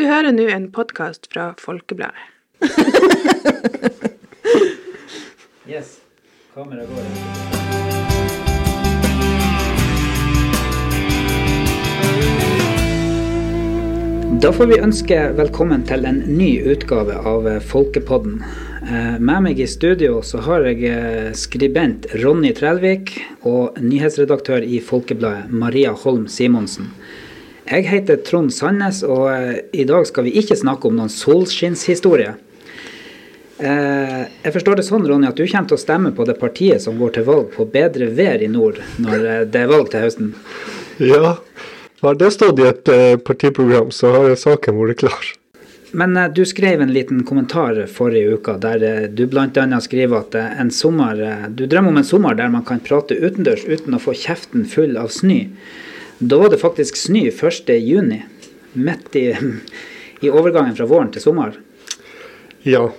Du hører nå en podkast fra Folkebladet. Yes. Kamera går. Da får vi ønske velkommen til en ny utgave av Folkepodden. Eh, Med meg i studio så har jeg eh, skribent Ronny Trellvik og nyhetsredaktør i Folkebladet Maria Holm Simonsen. Jeg heter Trond Sandnes, og eh, i dag skal vi ikke snakke om noen solskinnshistorie. Eh, Jeg forstår det sånn, Ronny, at du kommer til å stemme på det partiet som går til valg på bedre vær i nord når eh, det er valg til høsten. Ja, har det stått i et partiprogram, så har saken vært klar. Men du skrev en liten kommentar forrige uke der du bl.a. skriver at en sommer, du drømmer om en sommer der man kan prate utendørs uten å få kjeften full av snø. Da var det faktisk snø 1. juni, midt i, i overgangen fra våren til sommer. Ja,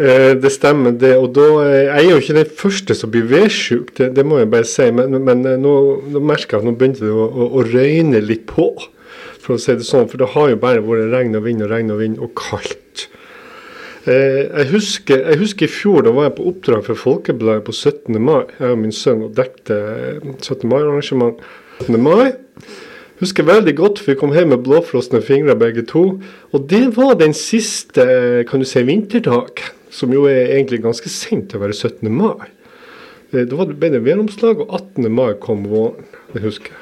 eh, det stemmer det. Og da eh, Jeg er jo ikke den første som blir vedsjuk, det, det må jeg bare si. Men, men eh, nå, nå merker jeg at nå begynte det å, å, å røyne litt på, for å si det sånn. For det har jo bare vært regn og vind og regn og vind og kaldt. Jeg, husker, jeg husker i fjor, da var jeg på oppdrag for Folkebladet på 17. mai. Jeg og min sønn dekte eh, 17. mai-arrangement. 17. mai. Husker veldig godt, for vi kom hjem med blåfrosne fingre begge to. Og det var den siste eh, kan du si, vinterdag, som jo er egentlig ganske sent til å være 17. mai. Eh, Da var det- ble det væromslag, og 18. mai kom våren. Det husker jeg.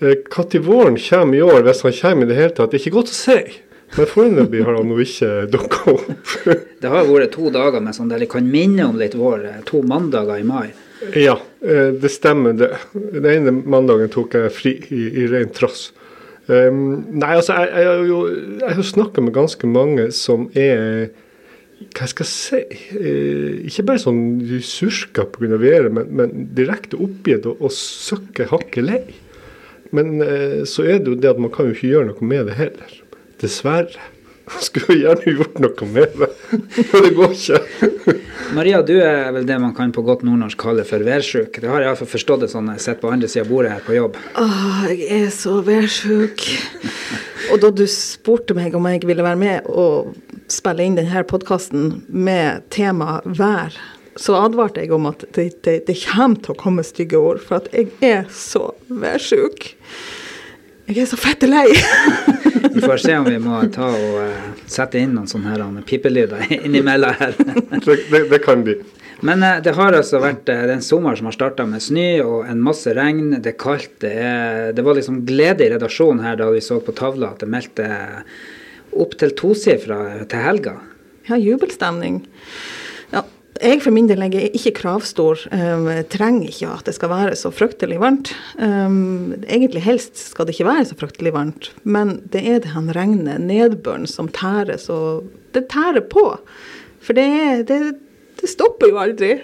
Når våren kommer i år, hvis han kommer i det hele tatt, det er ikke godt å si. Men foreløpig har han nå ikke dukka opp. Det har vært to dager med sånn der det kan minne om litt vår. eh, To mandager i mai. Ja, eh, det stemmer det. Den ene mandagen tok jeg fri i, i ren trass. Um, nei, altså, jeg, jeg, har jo, jeg har snakka med ganske mange som er Hva skal jeg si eh, Ikke bare sånn surka pga. været, men, men direkte oppgitt og, og søkke hakket lei. Men eh, så er det jo det at man kan jo ikke gjøre noe med det heller. Dessverre. Skulle gjerne gjort noe med det, men det går ikke. Maria, du er vel det man kan på godt nordnorsk kalle for værsjuk. Det har jeg iallfall forstått det sånn når jeg sitter på andre sida av bordet her på jobb. Åh, jeg er så værsjuk. Og da du spurte meg om jeg ville være med og spille inn denne podkasten med tema vær, så advarte jeg om at det, det, det kommer til å komme stygge ord, for at jeg er så værsjuk. Jeg er så fette lei. Vi får se om vi må ta og uh, sette inn noen sånne her, eh, pipelyder innimellom her. Det, det, det kan bli. Men uh, det har altså vært uh, en sommer som har starta med snø og en masse regn. Det er kaldt. Det, er, det var liksom glede i redaksjonen her da vi så på tavla at det meldte opp til tosifra til helga. Ja, jubelstemning. Jeg for min del er ikke kravstor. Um, trenger ikke at det skal være så fryktelig varmt. Um, egentlig helst skal det ikke være så fryktelig varmt, men det er det han regner, nedbøren, som tærer så Det tærer på. For det, er- det, det stopper jo aldri.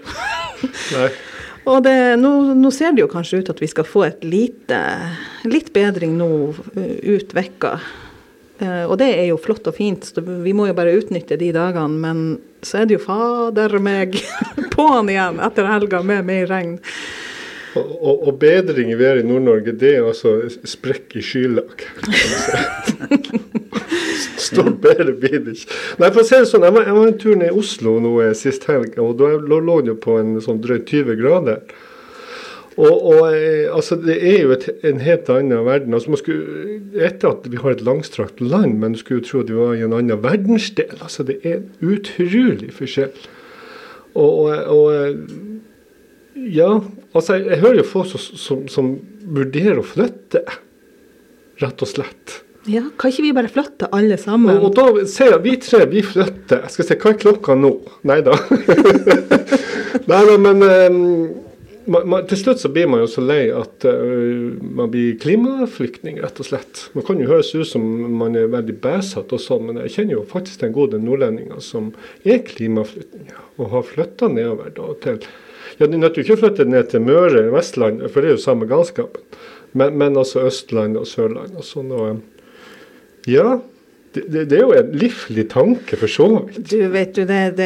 Nei. Og det, nå, nå ser det jo kanskje ut at vi skal få et lite, litt bedring nå uh, ut vekka. Eh, og det er jo flott og fint, så vi må jo bare utnytte de dagene. Men så er det jo fader meg på'n igjen etter helga med mer regn. Og, og, og bedring i været i Nord-Norge, det er altså sprekk i skylag. Står bedre ikke. Nei, for å si det sånn, jeg var, jeg var en tur ned i Oslo nå eh, sist helg, og da lå det jo på en sånn drøyt 20 grader. Og, og eh, altså, det er jo et, en helt annen verden. Altså, man skulle, etter at vi har et langstrakt land, men du skulle jo tro at vi var i en annen verdensdel. Altså, det er en utrolig forskjell. Og, og, og ja, altså jeg, jeg hører jo folk som, som, som vurderer å flytte, rett og slett. Ja, kan ikke vi bare flytte alle sammen? Og, og da ser jeg vi tre, vi flytter. Jeg skal se, hva er klokka nå? Nei da. Nei da, men ehm, man, man, til slutt så blir man jo så lei at uh, man blir klimaflyktning, rett og slett. Man kan jo høres ut som man er veldig bæsete og sånn, men jeg kjenner jo faktisk en god del som er klimaflyktninger, og har flytta nedover da til Ja, de nødt jo ikke å flytte ned til Møre, Vestlandet, for det er jo samme galskapen. Men, men altså Østlandet og Sørlandet og sånn. og ja, det, det, er jo en livlig tanke, for så vidt. Du vet du, det,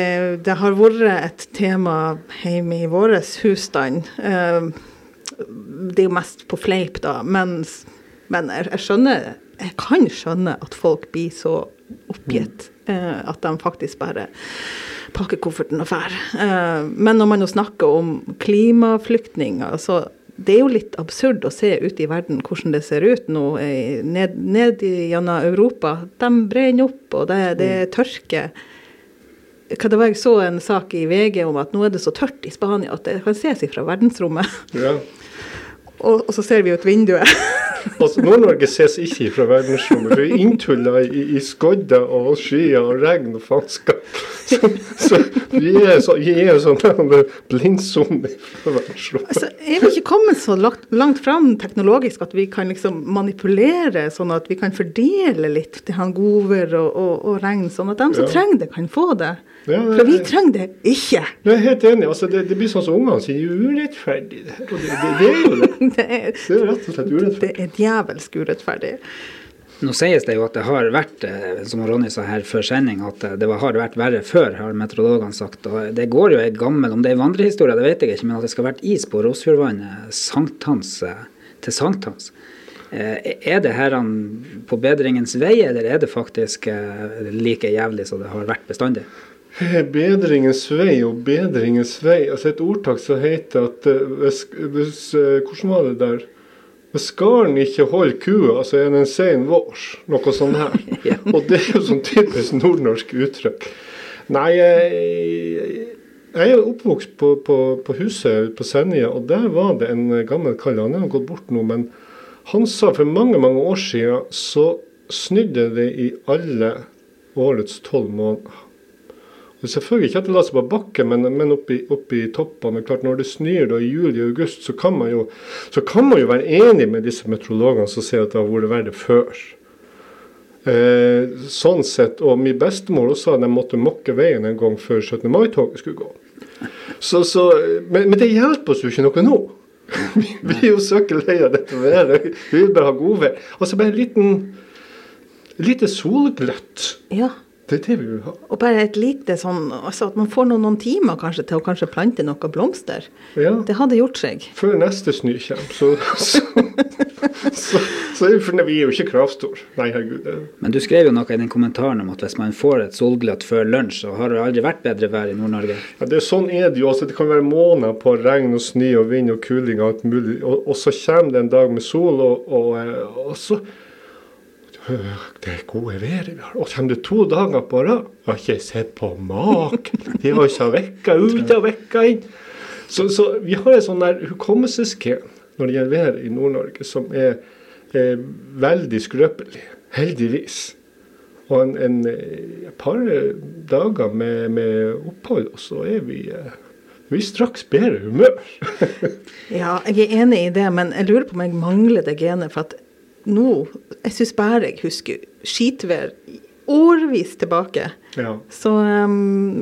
det, har vært et tema hjemme i vår husstand. Eh, det er jo mest på fleip, da. Men, men jeg, jeg skjønner jeg kan skjønne at folk blir så oppgitt eh, at de faktisk bare pakker kofferten og drar. Eh, men når man jo snakker om klimaflyktninger, så det er jo litt absurd å se ut i verden hvordan det ser ut nå eh, ned, ned gjennom Europa. De brenner opp, og det, det er tørke. Hva det var Jeg så en sak i VG om at nå er det så tørt i Spania at det kan ses fra verdensrommet. Ja. Og, og så ser vi ut vinduet. Altså, Nord-Norge ses ikke fra verdensrommet. Vi er inntulla i, i skodder og skyer og regn og faenskap. Så, så vi er så, vi er sånn blindsone fra verdensrommet. Altså, er vi ikke kommet så langt, langt fram teknologisk at vi kan liksom manipulere, sånn at vi kan fordele litt til han godvær og, og, og regn, sånn at de som Ja. trenger det, kan få det? Ja, det- For vi trenger det ikke. Jeg er helt enig. altså Det, det blir sånn som ungene sier, er urettferdig. Det, det, det, det er jo det. Det er, Det er rett og slett det urettferdig. Er djevelsk urettferdig. Nå sies det jo at det har vært, eh, som Ronny sa her før sending, at eh, det har vært verre før, har meteorologene sagt. Og det går jo ei gammel, om det er vandrehistorie, det vet jeg ikke, men at det skal ha vært is på Rosfjordvannet sankthans eh, til sankthans. Er det her på bedringens vei, eller er det faktisk like jævlig som det har vært bestandig? Bedringens vei og bedringens vei. altså Et ordtak som heter at hvis, hvis Hvordan var det der? Hvis den ikke holde kua, så er den sein vårs. Noe sånt her. Ja. Og det er jo sånn typisk nordnorsk uttrykk. Nei, jeg, jeg er oppvokst på, på, på huset på Senja, og der var det en gammel kall. Han er gått bort nå, men han sa for mange, mange år siden så snydde det i alle årets tolv måneder. Og Selvfølgelig ikke at det la seg på bakken, men, men oppi, oppi toppene. Klart Når det snør da i juli og august, så kan, man jo, så kan man jo være enig med disse meteorologene som sier at det har vært verre før. Eh, sånn sett, og min bestemor sa at de måtte mokke veien en gang før 17. mai-toget skulle gå. Så, så, men, men det hjelper oss jo ikke noe nå. Vi, er jo søkker lei av dette været. Vi vil bare ha godvær. Altså bare en liten lite solgløtt. Ja. Det er det vi vil ha. Og bare et lite sånn altså At man får noen, noen timer kanskje til å kanskje plante noen blomster. Ja. Det hadde gjort seg. Før neste snø kommer, så, så, så, så er vi. Vi er jo ikke kravstore. Nei, herregud. Men du skrev jo noe i den kommentaren om at hvis man får et solglatt før lunsj, så har det aldri vært bedre vær i Nord-Norge. Ja, det er Sånn er det jo. altså Det kan være måneder på regn og snø og vind og kuling og alt mulig. Og, og så kommer det en dag med sol, og, og, eh, og så Det er gode været vi har. Og kommer det to dager på rad har ikke sett på maken. De har ikke vekka ut og vekka inn. Så, så vi har et sånn der hukommelsesgen når det gjelder været i Nord-Norge, som er, er veldig skrøpelig. Heldigvis. Og en, en, et par eh, dager med, med opphold, og så er vi, eh, vi straks bedre humør. Ja, jeg er enig i det, men jeg lurer på om jeg mangler det genet. For at nå Jeg syns bare jeg husker skitvær årvis tilbake. Ja. Så, um,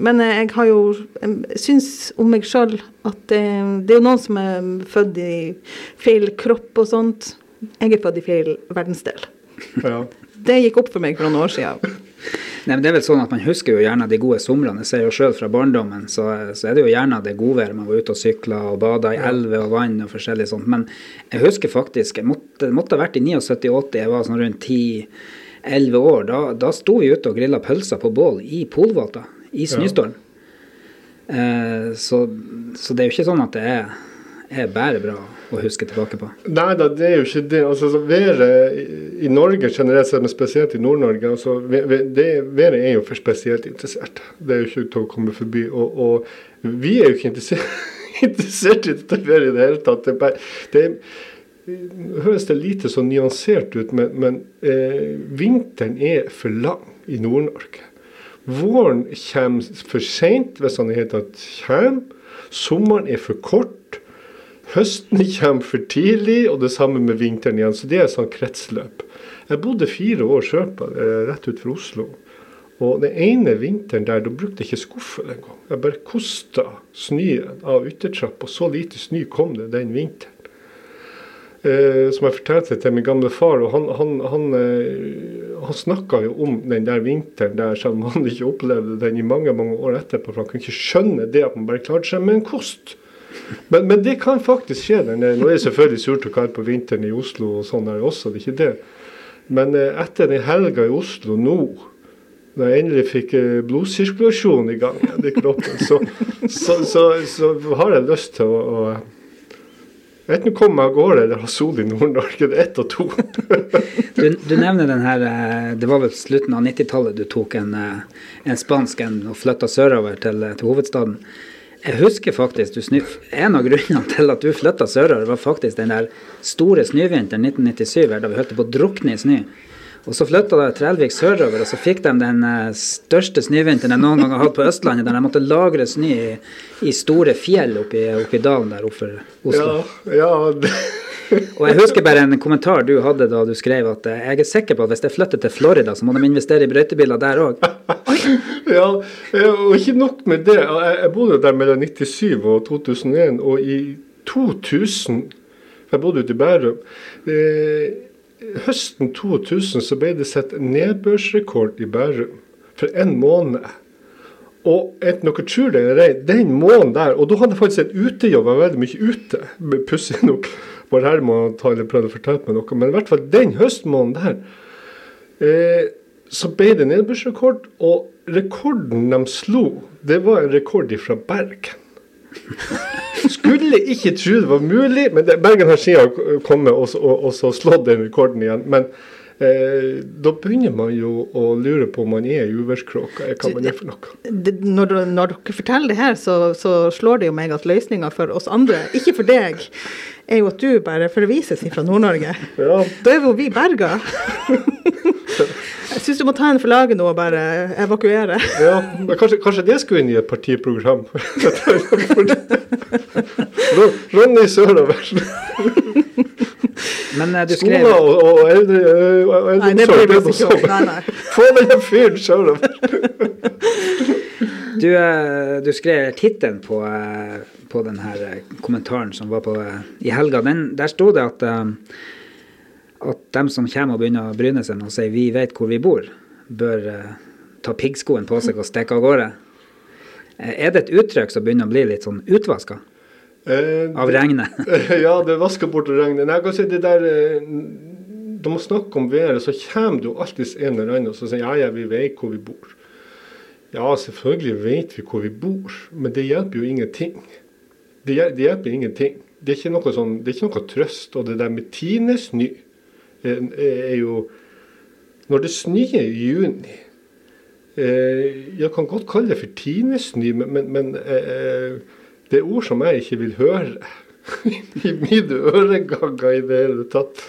men jeg har jo syns om meg sjøl at det, det er jo noen som er født i feil kropp og sånt. Jeg er født i feil verdensdel. ja. Det gikk opp for meg for noen år siden. Nei, men det er vel sånn at Man husker jo gjerne de gode somrene. Jeg ser jo selv fra barndommen, så, så er det jo gjerne det godværet. Man var ute og sykla og bada i elver og vann og forskjellig sånt. Men jeg husker faktisk Jeg måtte, måtte ha vært i 79-80, jeg var sånn rundt 10-11 år. Da, da sto vi ute og grilla pølser på bål i Polvata, i snøstorm. Eh, så, så det er jo ikke sånn at det er, er bare bra å huske tilbake på. Nei da, det er jo ikke det. Altså, været i- Norge generelt sett, men spesielt i Nord-Norge altså, Været er jo for spesielt interessert. Det er jo ikke til å komme forbi. Og, og vi er jo ikke interessert, interessert i dette været i det hele tatt. Det, bare, det høres det lite så nyansert ut, men, men eh, vinteren er for lang i Nord-Norge. Våren kommer for seint, hvis han i det hele tatt kommer. Sommeren er for kort. Høsten kommer for tidlig, og det samme med vinteren igjen. Så det er et sånn kretsløp. Jeg bodde fire år sørpå, rett rett utenfor Oslo. Og den ene vinteren der, da brukte jeg ikke skuffel engang. Jeg bare kosta snøen av yttertrappa, så lite snø kom det den vinteren. Eh, som jeg fortalte til min gamle far, og han, han, han, eh, han snakka jo om den der vinteren der, selv om han ikke opplevde den i mange mange år etterpå. For han kunne ikke skjønne det at man bare klarte seg med en kost. Men, men det kan faktisk skje. der nede. Nå er det selvfølgelig surt og kaldt på vinteren i Oslo og sånn der også, det er ikke det. Men eh, etter den helga i Oslo nå, da jeg endelig fikk eh, blodsirkulasjon i gang i kroppen, så, så, så, så har jeg lyst til å, å Enten komme meg av gårde eller ha sol i Nord-Norge. Det er ett og to. Du, du nevner den her eh, Det var vel slutten av 90-tallet du tok en, en spansk en og flytta sørover til, til hovedstaden. Jeg husker faktisk En av grunnene til at du flytta sørover, var faktisk den der store snøvinteren 1997 da vi holdt på å drukne i snø. Og så flytta Trelvik sørover, og så fikk de den eh, største snøvinteren jeg noen gang har hatt på Østlandet, der de måtte lagre snø i, i store fjell oppi, oppi dalen der oppe Oslo. Ja, ja Og jeg husker bare en kommentar du hadde da du skrev at eh, jeg er sikker på at hvis jeg flytter til Florida, så må de investere i brøytebiler der òg. ja, og ikke nok med det. Jeg, bodde der mellom 97 og 2001, og i 2000 Jeg bodde ute i Bærum. Eh, høsten 2000 så ble det sett nedbørsrekord i Bærum for en måned. Og et noe tror det den måneden der Og da hadde jeg faktisk en utejobb, jeg var veldig mye ute. Pussig nok. Bare her må jeg prøve å fortelle meg noe. Men i hvert fall den høstmåneden der, eh, så ble det nedbørsrekord. Og rekorden de slo, det var en rekord fra Bergen. Skulle ikke tro det var mulig, men Bergen har siden kommet og, og, og så slått den rekorden igjen. Men eh, da begynner man jo å lure på om man er i uværskråka. Hva man er for noe. Det, når, når, dere forteller det her, så, så slår det jo meg at løsninga for oss andre, ikke for deg, er jo at du bare forvises fra Nord-Norge. Ja. Da er jo vi berga. Jeg syns du må ta en for laget nå og bare evakuere. Ja, men kanskje, kanskje det skulle inn i et partiprogram? Ronny sørover. Men eh, du skrev Skoler og, og eldre, og Nei, det blir det vi noe ikke Nei, nei. Få den fyren sørover. Du, eh, du skrev tittelen på, eh, på den her eh, kommentaren som var på, i helga. Den, der sto det at, at dem som kommer og begynner å bryne seg og sier 'vi vet hvor vi bor', bør eh, ta piggskoen på seg og stikke av gårde. Eh, Er det et uttrykk som begynner å bli litt sånn utvaska Eh, av regnet? ja, det vasker bort regnet. Nei, jeg kan si det der Når man må snakke om været, så kommer det jo alltid en eller annen og sier ja, ja, vi vet hvor vi bor. Ja, selvfølgelig vet vi hvor vi bor, men det hjelper jo ingenting. Det, hjelper, det hjelper ingenting. Det er ikke noe, sånn, det er ikke noe trøst. Og det der med tidenes er, er jo Når det snør i juni eh, Jeg kan godt kalle det for tinesnø, men, men, eh, det er ord som jeg ikke vil høre i mine øreganger i det hele tatt.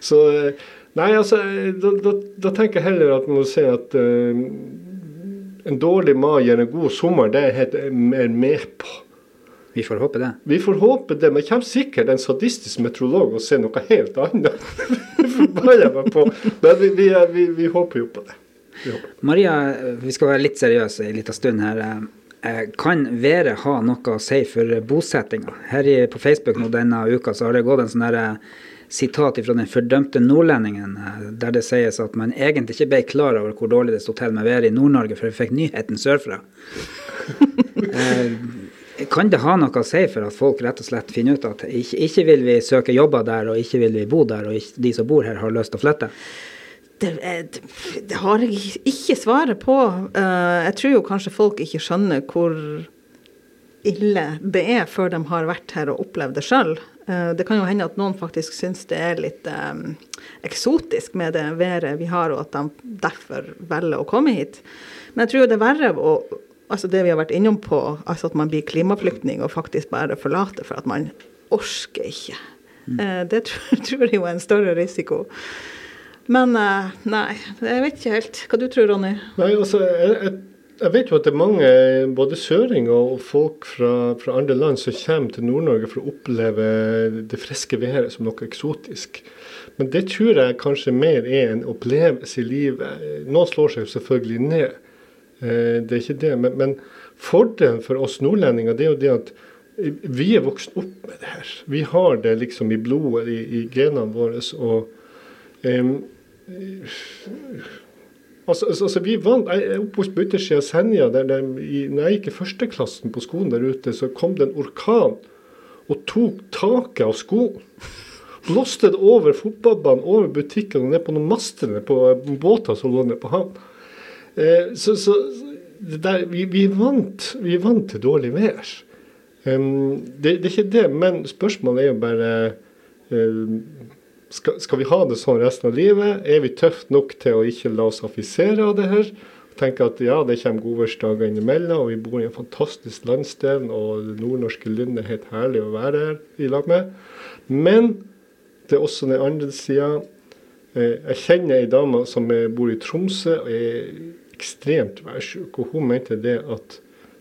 Så eh, Nei, altså, eh, da, da, da tenker jeg heller at man må si at eh, en dårlig mai eller en god sommer, det er helt mer med på. Vi får håpe det. Vi får håpe det, men kommer sikkert en sadistisk meteorolog og ser noe helt annet. Forbanner meg på. Men vi, vi, vi, vi håper jo på det. Håper. Maria, vi skal være litt seriøse en liten stund her. Eh, Kan været ha noe å si for bosettinga? Her på Facebook nå denne uka så har det gått en sånn der, eh, sitat fra den fordømte nordlendingen, eh, der det sies at man egentlig ikke ble klar over hvor dårlig det sto til med været i Nord-Norge før vi fikk nyheten sørfra. Eh, Kan det ha noe å si for at folk rett og slett finner ut at ikke, ikke vil vi søke jobber der, og ikke vil vi bo der, og ikke, de som bor her har lyst til å flytte? Det, det, det har jeg ikke svaret på. Uh, jeg tror jo kanskje folk ikke skjønner hvor ille det er før de har vært her og opplevd det sjøl. det kan jo hende at noen faktisk syns det er litt um, eksotisk med det været vi har, og at de derfor velger å komme hit. Men jeg tror det er verre å Altså det vi har vært innom på, altså at man blir klimaflyktning og faktisk bare forlater for at man orker ikke. Mm. det tror, tror jeg jo er en større risiko. Men eh, nei, jeg vet ikke helt. Hva du tror Ronny? Nei, altså, jeg, jeg, jeg vet jo at det er mange, både søringer og folk fra, fra andre land, som kommer til Nord-Norge for å oppleve det friske været som noe eksotisk. Men det tror jeg kanskje mer er en opplevelse i livet. Noen slår seg selvfølgelig ned. Eh, Det er ikke det. Men, men fordelen for oss nordlendinger det er jo det at vi er vokst opp med det her. Vi har det liksom i blodet, i, i genene våre. Og um, Altså, altså, vi vant, Jeg er oppvokst på yttersida av Senja. Der, der, i, når jeg gikk i førsteklassen på skolen der ute, så kom det en orkan og tok taket av skolen. blåste det over fotballbanen, over butikken og ned på noen master på båter som lå nede på havn. Eh, så, så der, vi, vi, vant, vi vant til dårlig vær. Um, det, det, er ikke det, men spørsmålet er jo bare um, skal, skal, vi ha det sånn resten av livet? Er vi tøft nok til å ikke la oss affisere av det her? Tenke at ja, det kommer godværsdager innimellom, og vi bor i en fantastisk landsdel, og det nordnorske lynnet er helt herlig å være her i lag med. Men det er også den andre sida. Eh, jeg kjenner ei dame som bor i Tromsø og er ekstremt værsjuk, og hun mente det at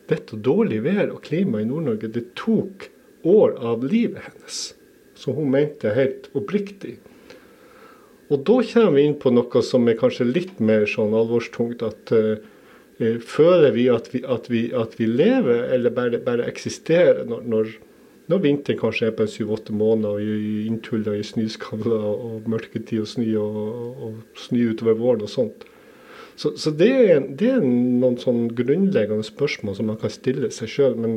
dette dårlige vær og klima i Nord-Norge, det tok år av livet hennes. Som hun mente helt oppriktig. Og da kommer vi inn på noe som er kanskje litt mer sånn alvorstungt. At uh, føler vi at vi, at, vi at vi, lever, eller bare, bare eksisterer, når, når, når vinteren kanskje er på syv-åtte måneder og inntuller i snøskavler og mørketid og snø og, og, snø utover våren og sånt. Så, så det, er, det, er, noen sånn grunnleggende spørsmål som man kan stille seg sjøl. Men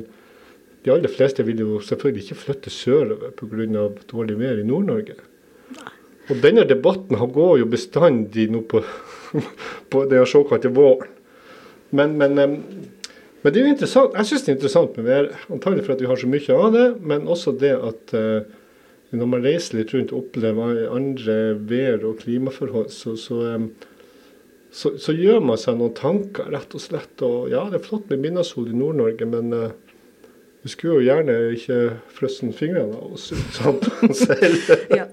de aller fleste vil jo selvfølgelig ikke flytte sørover pga. dårlig vær i Nord-Norge. Og denne debatten går jo bestandig nå på, på den såkalte våren. Men, men, men, det er jo interessant. Jeg syns det er interessant med været. Antagelig fordi vi har så mye av det, men også det at uh, når man reiser litt rundt og opplever andre vær- og klimaforhold, så, så, så, så, gjør man seg noen tanker, rett og slett. Og ja, det er flott med midnattssol i Nord-Norge, men uh, vi skulle jo gjerne ikke frosset fingrene av oss sånn selv. ja.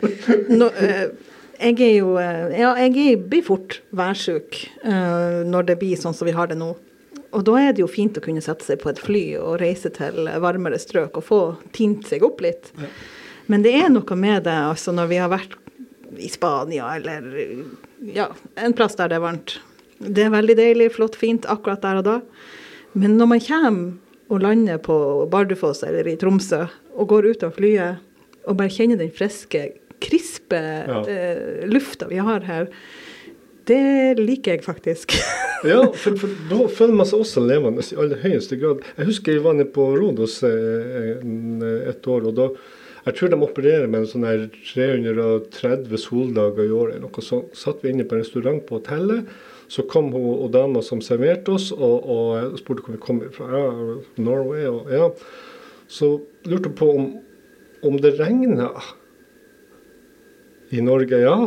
Nå, eh, jeg er jo eh, Ja, jeg blir fort værsjuk uh, når det blir sånn som vi har det nå. Og da er det jo fint å kunne sette seg på et fly og reise til varmere strøk og få tint seg opp litt. Ja. Men det er noe med det altså når vi har vært i Spania eller ja, en plass der det er varmt. Det er veldig deilig, flott, fint akkurat der og da. Men når man kommer og lander på Bardufoss eller i Tromsø og går ut av flyet og bare kjenner den friske, krispe ja. eh, lufta vi har her, det liker jeg faktisk. ja, for, for, da føler man seg også levende i aller høyeste grad. Jeg husker jeg var nede på Rodos eh, et år. og da jeg tror de opererer med en sånn her 330 soldager i året. Noe sånt. Satt vi inne på en restaurant på hotellet. Så kom hun og dama som serverte oss, og, og spurte hvor vi kom fra. Ja, Norway. Og, ja. Så lurte hun på om, om det regna i Norge. Ja,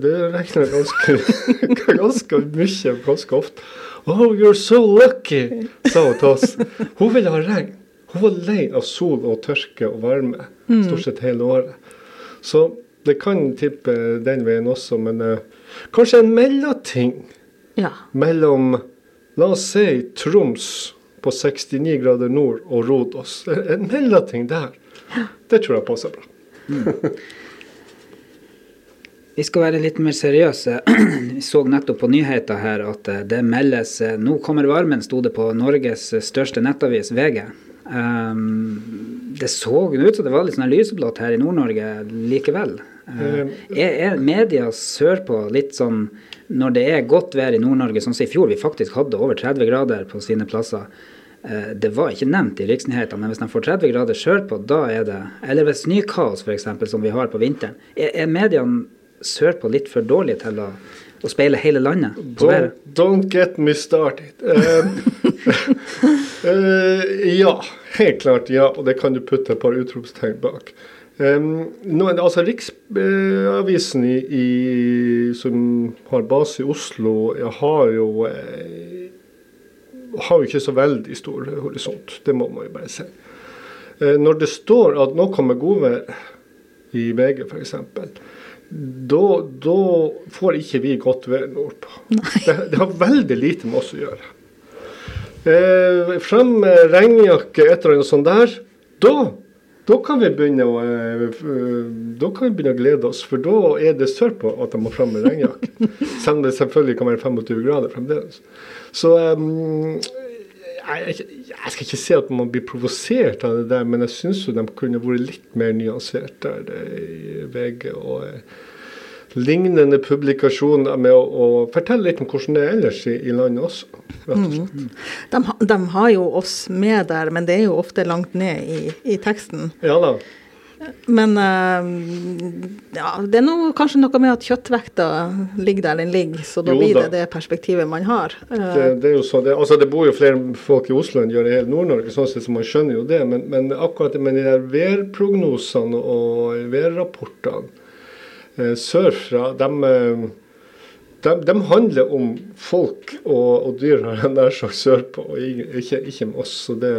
det regner ganske, ganske mye ganske ofte. Oh, you're so lucky, sa hun til oss. Hun ville ha regn. Hun var lei av sol og tørke og varme mm. stort sett hele året. Så det kan tippe den veien også, men uh, kanskje en mellomting ja. mellom La oss si Troms på 69 grader nord og Rodos. En mellomting der. Det tror jeg passer bra. Mm. Vi skal være litt mer seriøse. Vi så nettopp på nyheter her at eh, det meldes eh, Nå kommer varmen, sto det på Norges største nettavis, VG. Um, det så ut som det var litt sånn lyseblått her i Nord-Norge likevel. Uh, er, er media sørpå litt sånn når det er godt vær i Nord-Norge, sånn som i fjor, vi faktisk hadde over 30 grader på sine plasser. Eh, det var ikke nevnt i riksnyhetene, men hvis de får 30 grader sørpå, da er det Eller ved snøkaos, f.eks., som vi har på vinteren. Er, er mediene sørpå litt for dårlige til å, å speile hele landet? Don't, don't, get me started. Uh, uh, ja, helt klart ja. Og det kan du putte et par utropstegn bak. Um, nå, altså Riksavisen i, i, som har base i Oslo, har jo eh, har jo ikke så veldig stor horisont. Det må man jo bare si. Eh, når det står at nå kommer godvær i VG f.eks., da, da får ikke vi godt vær nordpå. Det, det, har veldig lite med oss å gjøre. Eh, frem med regnjakke, et eller annet sånt der. Da da kan vi begynne å, eh, da kan vi begynne å glede oss, for da er det sørpå at de må frem med regnjakke. Selv om det selvfølgelig kan være 25 grader fremdeles. Så um, jeg, jeg, skal ikke si at man blir provosert av det der, men jeg syns de kunne vært litt mer nyansert der i VG. og eh, lignende publikasjoner med å, å, fortelle litt om hvordan det er ellers i, i landet også. Mm. De, de, har jo oss med der, men det er jo ofte langt ned i, i teksten. Ja da. Men eh, ja, det er noe, kanskje noe med at kjøttvekta ligger der den ligger, så da Jo blir da. det det perspektivet man har. Eh, Det, det så, det, altså det bor jo flere folk i Oslo enn det gjør i hele Nord-Norge, sånn sett, så man skjønner jo det. Men, men akkurat med de der værprognosene og værrapportene sørfra, de, eh, de, de handler om folk og, og dyr, har jeg nær sagt, sørpå, og ikke, ikke med oss. Så det,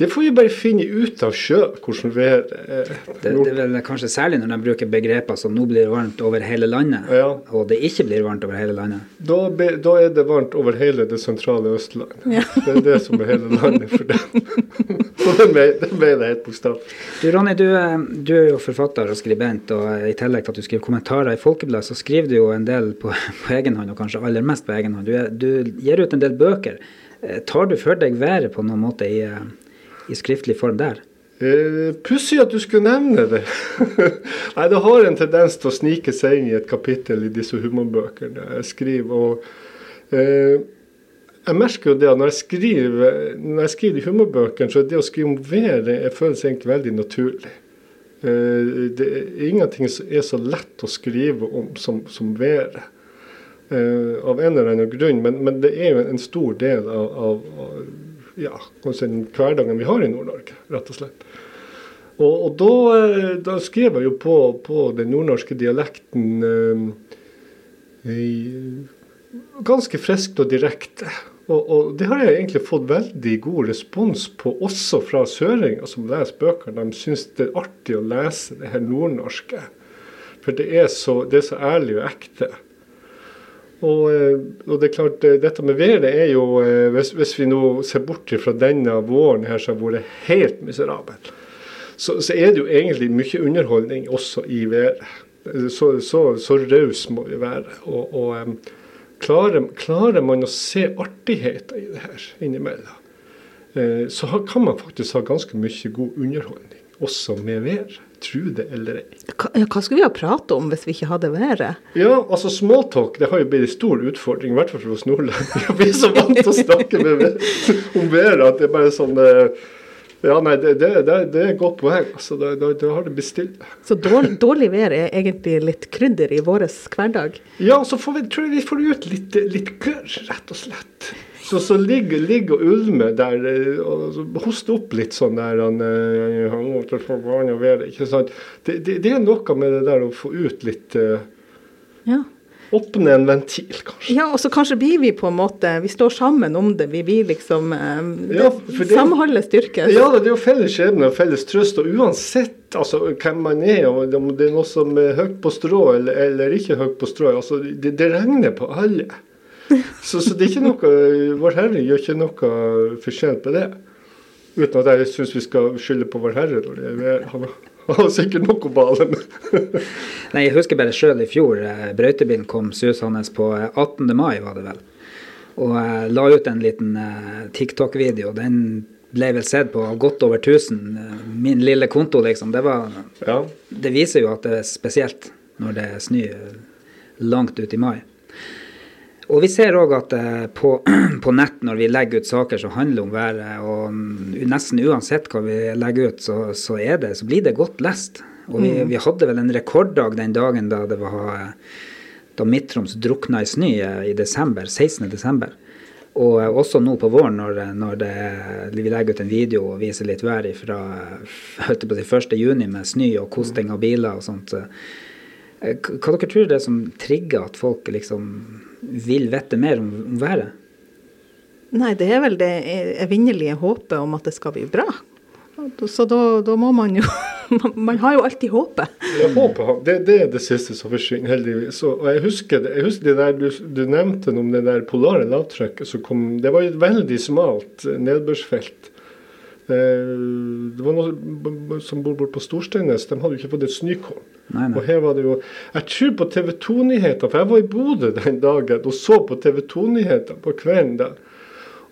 det får vi bare finne ut av sjøl, hvordan været er. Det, det er vel kanskje særlig når de bruker begreper som 'nå blir det varmt over hele landet', Ja. og det ikke blir varmt over hele landet. Da, be, da er det varmt over hele det sentrale Østlandet. Det er det som er hele landet for dem. Og det ble, det helt bokstavelig. Du Ronny, du, eh, du er jo forfatter og skribent, og eh, i tillegg til at du skriver kommentarer i Folkebladet, så skriver du jo en del på, på egen hånd, og kanskje aller mest på egen hånd. Du, du gir ut en del bøker. Eh, Tar du for deg været på noen måte i, i skriftlig form der? Pussig at du skulle nevne det. Nei, det har en tendens til å snike seg inn i et kapittel i disse humorbøkene jeg skriver. og eh, jeg merker jo det at når jeg skriver, når jeg skriver humorbøkene, så er det å skrive om været føles egentlig veldig naturlig. Eh, det er ingenting som er så lett å skrive om som, som været. Eh, av en eller annen grunn. Men, men det er jo en stor del av, av, av ja, hverdagen vi har i Nord-Norge, rett og slett. Og, og da, eh, da skrev jeg jo på, på den nordnorske dialekten i- ganske friskt og direkte. Og, og det har jeg egentlig fått veldig god respons på, også fra søringer som leser bøker. De syns det er artig å lese det her nordnorske. For det er så, det er så ærlig og ekte. Og, eh, og det er klart, eh, dette med været er jo eh, hvis, hvis vi nå ser bort fra denne våren her som har vært helt miserabel, så, så er det jo egentlig mye underholdning også i været. Så, så, så raus må vi være. Og, og klarer, klarer man å se artigheter i det her innimellom, eh, så kan man faktisk ha ganske mye god underholdning også med vær. Tro det eller ei. Hva, hva skulle vi ha pratet om hvis vi ikke hadde været? Ja, altså smalltalk det har jo blitt en stor utfordring, i hvert fall for oss nordlendinger. Vi er så vant til å snakke med, om været at det er bare sånn eh, Ja, nei, det, det, det, er et godt poeng. Altså, da, da, da har det blitt stille. Så dårlig, dårlig vær er egentlig litt krydder i vår hverdag. Ja, så får vi, tror jeg vi får ut litt, litt gørr, rett og slett. Så, så ligger ligger og ulmer der eh, og så hoster opp litt sånn der han, eh, han være, ikke sant? Det, det, det er noe med det der å få ut litt uh, Ja. Åpne en ventil, kanskje. ja, og så kanskje blir vi på en måte Vi står sammen om det. Vi blir liksom eh, Ja, det- Samholdet styrkes. Ja, det er jo felles skjebne og felles trøst. Og uansett altså, hvem man er, og om det er noe som er høyt på strå eller, eller ikke høyt på strå, altså, det, det regner på alle. Så, så det er ikke noe Vår Herre gjør ikke noe forskjell på det. Uten at jeg syns vi skal skylde på Vår Herre. når det er vær. Han sikkert noe bale med. Nei, jeg husker bare sjøl i fjor. eh, Brøytebilen kom susende på eh, 18. mai, var det vel. Og la ut en liten eh, TikTok-video. Den ble vel sett på godt over 1000. eh, Min lille konto, liksom. Det, var, Ja. det viser jo at det er spesielt når det snør eh, langt ut i mai. Og vi ser òg at eh, på, på nett, når vi legger ut saker som handler om været, og mm, nesten uansett hva vi legger ut, så, så, er det, så blir det godt lest. Og vi, vi hadde vel en rekorddag den dagen da det var da Midt-Troms drukna i snø i desember, 16. desember. Og eh, også nå på våren, når, når det, vi legger ut en video og viser litt vær fra holdt jeg på å si, 1. juni med snø og kosting av biler og sånt. så, eh, Hva dere tror det er som trigger at folk liksom vil vite mer om, om været? Nei, det er vel det evinnelige håpet om at det skal bli bra. Så da, da må man jo Man har jo alltid håpet. Ja, håpet det, det er det siste som forsvinner, heldigvis. Og jeg husker, det, jeg husker det der du, du nevnte om det der polare lavtrykket som kom Det var jo et veldig smalt nedbørsfelt. Eh, Det var noen som bor borte på Storsteinnes, de hadde jo ikke fått et snøkorn. Nei, nei. Og her var det jo Jeg tror på TV 2-nyheter, for jeg var i Bodø den dagen og så på TV 2-nyheter på kvelden der.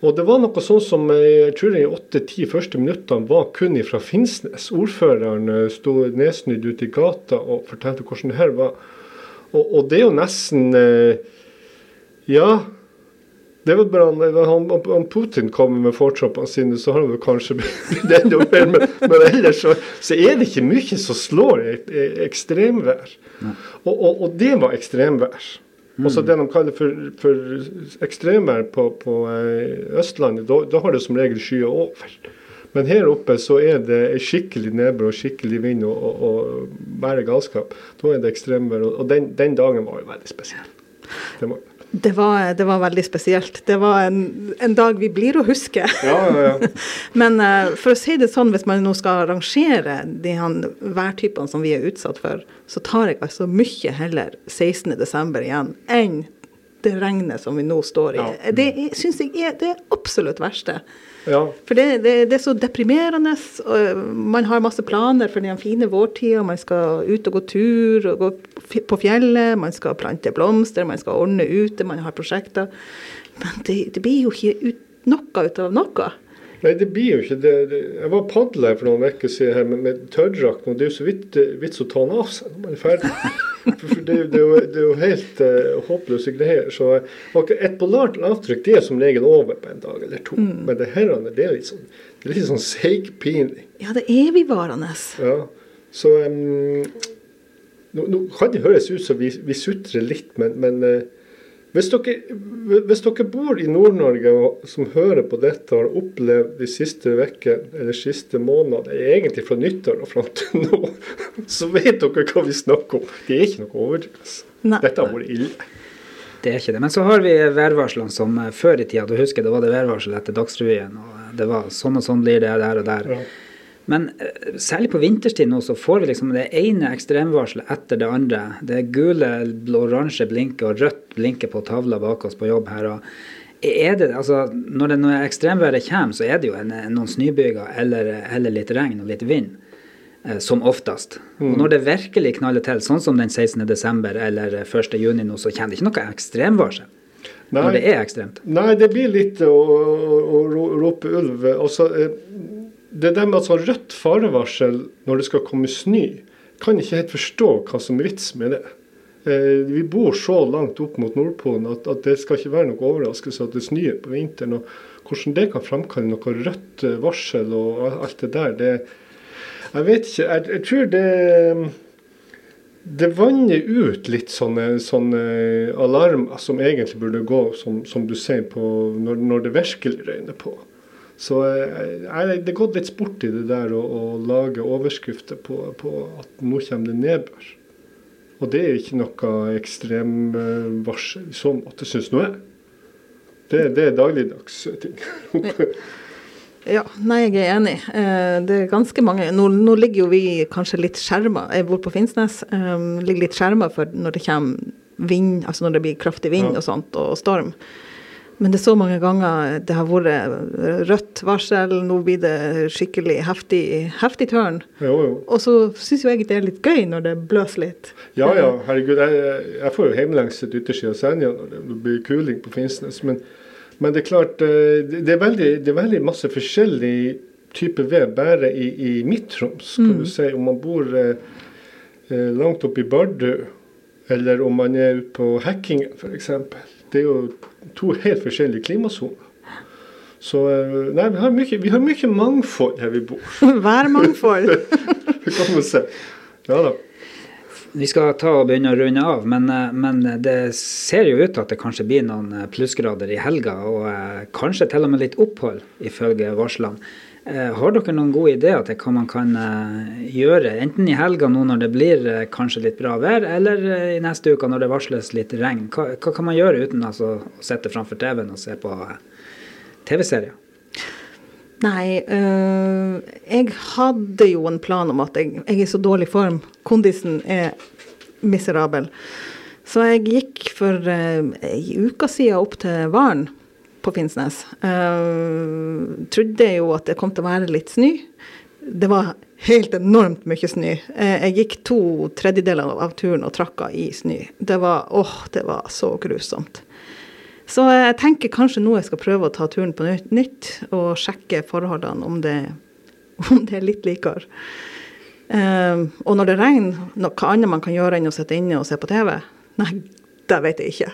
Og det var noe sånn som eh, jeg tror de åtte-ti første minuttene var kun fra Finnsnes. Ordføreren eh, sto nedsnudd ute i gata og fortalte hvordan det her var. Og, og det er jo nesten Ja. Det er vel bra når han, Putin kommer med fortroppene sine, så har han vel kanskje blitt enda mer. Men, men ellers så, så, er det ikke mye som slår i ekstremvær. Og, og, og, det var ekstremvær. Mm. Også det de kaller for, for ekstremvær på, på eh, Østlandet, da har det som regel skyer over. Men her oppe så er det skikkelig nedbør og skikkelig vind og, og, og galskap. Da er det ekstremvær. Og den, den dagen var jo veldig spesiell. Det må det var, det var, veldig spesielt. Det var en, en, dag vi blir å huske. Ja, ja, ja. Men uh, for å si det sånn, hvis man nå skal rangere de værtypene som vi er utsatt for, så tar jeg altså mye heller 16.12. igjen enn det regnet som vi nå står i. Ja. Det syns jeg er det absolutt verste. Ja. For det, det, det, er så deprimerende. man har masse planer for den fine vårtida. Man skal ut og gå tur og gå på fjellet. Man skal plante blomster, man skal ordne ute, man har prosjekter. Men det, det blir jo ikke ut, noe ut av noe. Nei, det blir jo ikke det. Jeg var padla for noen uker siden her med, med tørrdrakt, og det er jo så vidt vits å ta den av seg når man er ferdig. Det, det, er, jo, det er jo helt uh, håpløse greier. Så okay, et polart avtrykk det er som regel over på en dag eller to. Mm. Men det her det er litt sånn, det er litt sånn seigpining. Ja, det er evigvarende. Ja. Så um, nå, nå, kan det høres ut som vi, vi sutrer litt, men, men uh, hvis dere, hvis dere, bor i Nord-Norge og som hører på dette og har opplevd de siste ukene eller siste månedene, egentlig fra nyttår og fram til nå, så vet dere hva vi snakker om. Det er ikke noe overdrivelse. Dette har vært ille. Det er ikke det. Men så har vi værvarslene som eh, før i tida. Du husker det var det værvarsel etter Dagsrevyen. og Det var sånn og sånn blir det der og der. Ja. Men eh, særlig på vinterstid nå så får vi liksom det ene ekstremvarselet etter det andre. Det gule, oransje blinker og rødt blinker på tavla bak oss på jobb her. er det, altså, når, det, når ekstremværet kommer, så er det jo en, noen snøbyger eller, eller, litt regn og litt vind. Eh, som oftest. Mm. Og når det virkelig knaller til, sånn som den 16.12. eller 1.6 nå, så kommer det ikke noe ekstremvarsel. Nei, når det er ekstremt. Nei, det blir litt å, å, å rope ulv. Også, eh, det der med at sånn rødt farevarsel når det skal komme snø, kan ikke helt forstå hva som er vits med det. Eh, vi bor så langt opp mot Nordpolen at, at, det skal ikke være noe overraskelse at det snør på vinteren. og Hvordan det kan framkalle noe rødt eh, varsel og alt det der, det Jeg vet ikke. Jeg, jeg tror det det vanner ut litt sånne, sånne alarmer som egentlig burde gå, som, som du sier, når, når det virkelig røyner på. Så jeg, eh, det er gått litt sport i det der å, å lage overskrifter på, på, at nå kommer det nedbør. Og det er ikke noe ekstremvarsel i så måte, syns nå jeg. Det, det er dagligdags ting. Ja, nei, jeg er enig. Eh, det er ganske mange Nå, nå ligger jo vi kanskje litt skjerma. Jeg bor på Finnsnes. Um, ligger litt skjerma for når det kommer vind, altså når det blir kraftig vind ja. og sånt, og storm. Men det er så mange ganger det har vært rødt varsel, nå blir det skikkelig heftig, heftig tørn. Jo, jo. Og så syns jo jeg det er litt gøy når det bløser litt. Ja ja, herregud. Jeg, jeg får jo hjemlengsel yttersida av Senja når det blir kuling på Finnsnes. Men, men, det er klart, eh, det er veldig, det er veldig masse forskjellig type ved bare i, i Midt-Troms, kan mm. du si. Om man bor eh, eh langt oppe i Bardu, eller om man er ute på Hekkingen f.eks. Det er jo to helt forskjellige klimasoner. Så eh, nei, vi har, mye, vi har mye mangfold her vi bor. Værmangfold. det kan man se. Ja da. Vi skal ta og begynne å runde av, men, eh, men, det ser jo ut til at det kanskje blir noen eh, plussgrader i helga, og kanskje til og med litt opphold, ifølge varslene. Eh, har dere noen gode ideer til hva man kan eh, gjøre, enten i helga nå når det blir eh, kanskje litt bra vær, eller i neste uke når det varsles litt regn? Hva, hva kan man gjøre uten altså, å sitte framfor TV-en og se på TV-serier? Nei, øh, jeg hadde jo en plan om at jeg, jeg er i så dårlig form. Kondisen er miserabel. Så jeg gikk for ei uke siden opp til Varen på Finnsnes. Uh, trodde jo at det kom til å være litt snø. Det var helt enormt mye snø. Uh, jeg gikk to tredjedeler av turen og trakka i snø. Det var åh, det var så grusomt. Så jeg tenker kanskje nå jeg skal prøve å ta turen på nytt og sjekke forholdene, om det, om det er litt likere. Uh, og når det regner, hva annet man kan gjøre enn å sitte inne og se på TV? Nei, Det vet jeg ikke.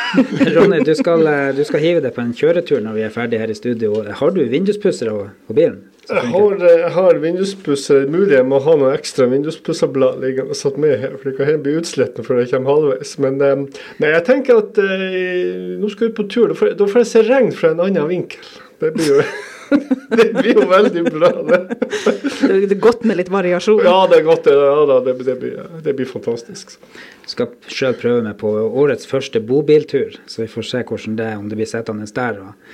Ronny, du skal, eh, du skal hive deg på en kjøretur når vi er ferdig her i studio. Har du vinduspussere på bilen? Jeg har, eh, jeg har vinduspusser. Mulig jeg må ha noen ekstra vinduspusserblad liggende satt med her, for det kan hende bli utslitt før jeg kommer halvveis. Men eh, nei, jeg tenker at eh, nå skal vi på tur. Da får, da får jeg se regn fra en annen vinkel. Det blir jo det blir jo veldig bra, det. Det er godt med litt variasjon. Ja, det er godt. det, Ja, da, det, det, blir, det blir fantastisk. skal sjøl prøve meg på årets første bobiltur, så vi får se hvordan det er, om det blir sittende der og,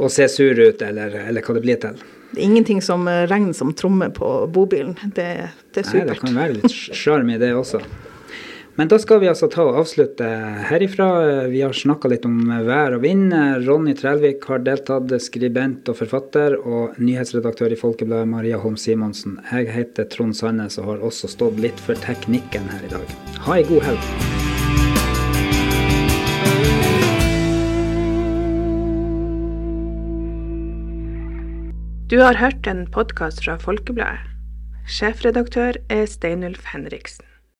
og se sur ut, eller, eller hva det blir til. Det er ingenting som regner som trommer på bobilen. Det, det er Nei, det kan være litt sjarm i det også. Men da skal vi altså ta og avslutte herifra. Vi har snakka litt om vær og vind. Ronny Trælvik har deltatt, skribent og forfatter, og nyhetsredaktør i Folkebladet Maria Holm Simonsen. Jeg heter Trond Sandnes og har også stått litt for teknikken her i dag. Ha ei god helg. Du har hørt en podkast fra Folkebladet. Sjefredaktør er Steinulf Henriksen.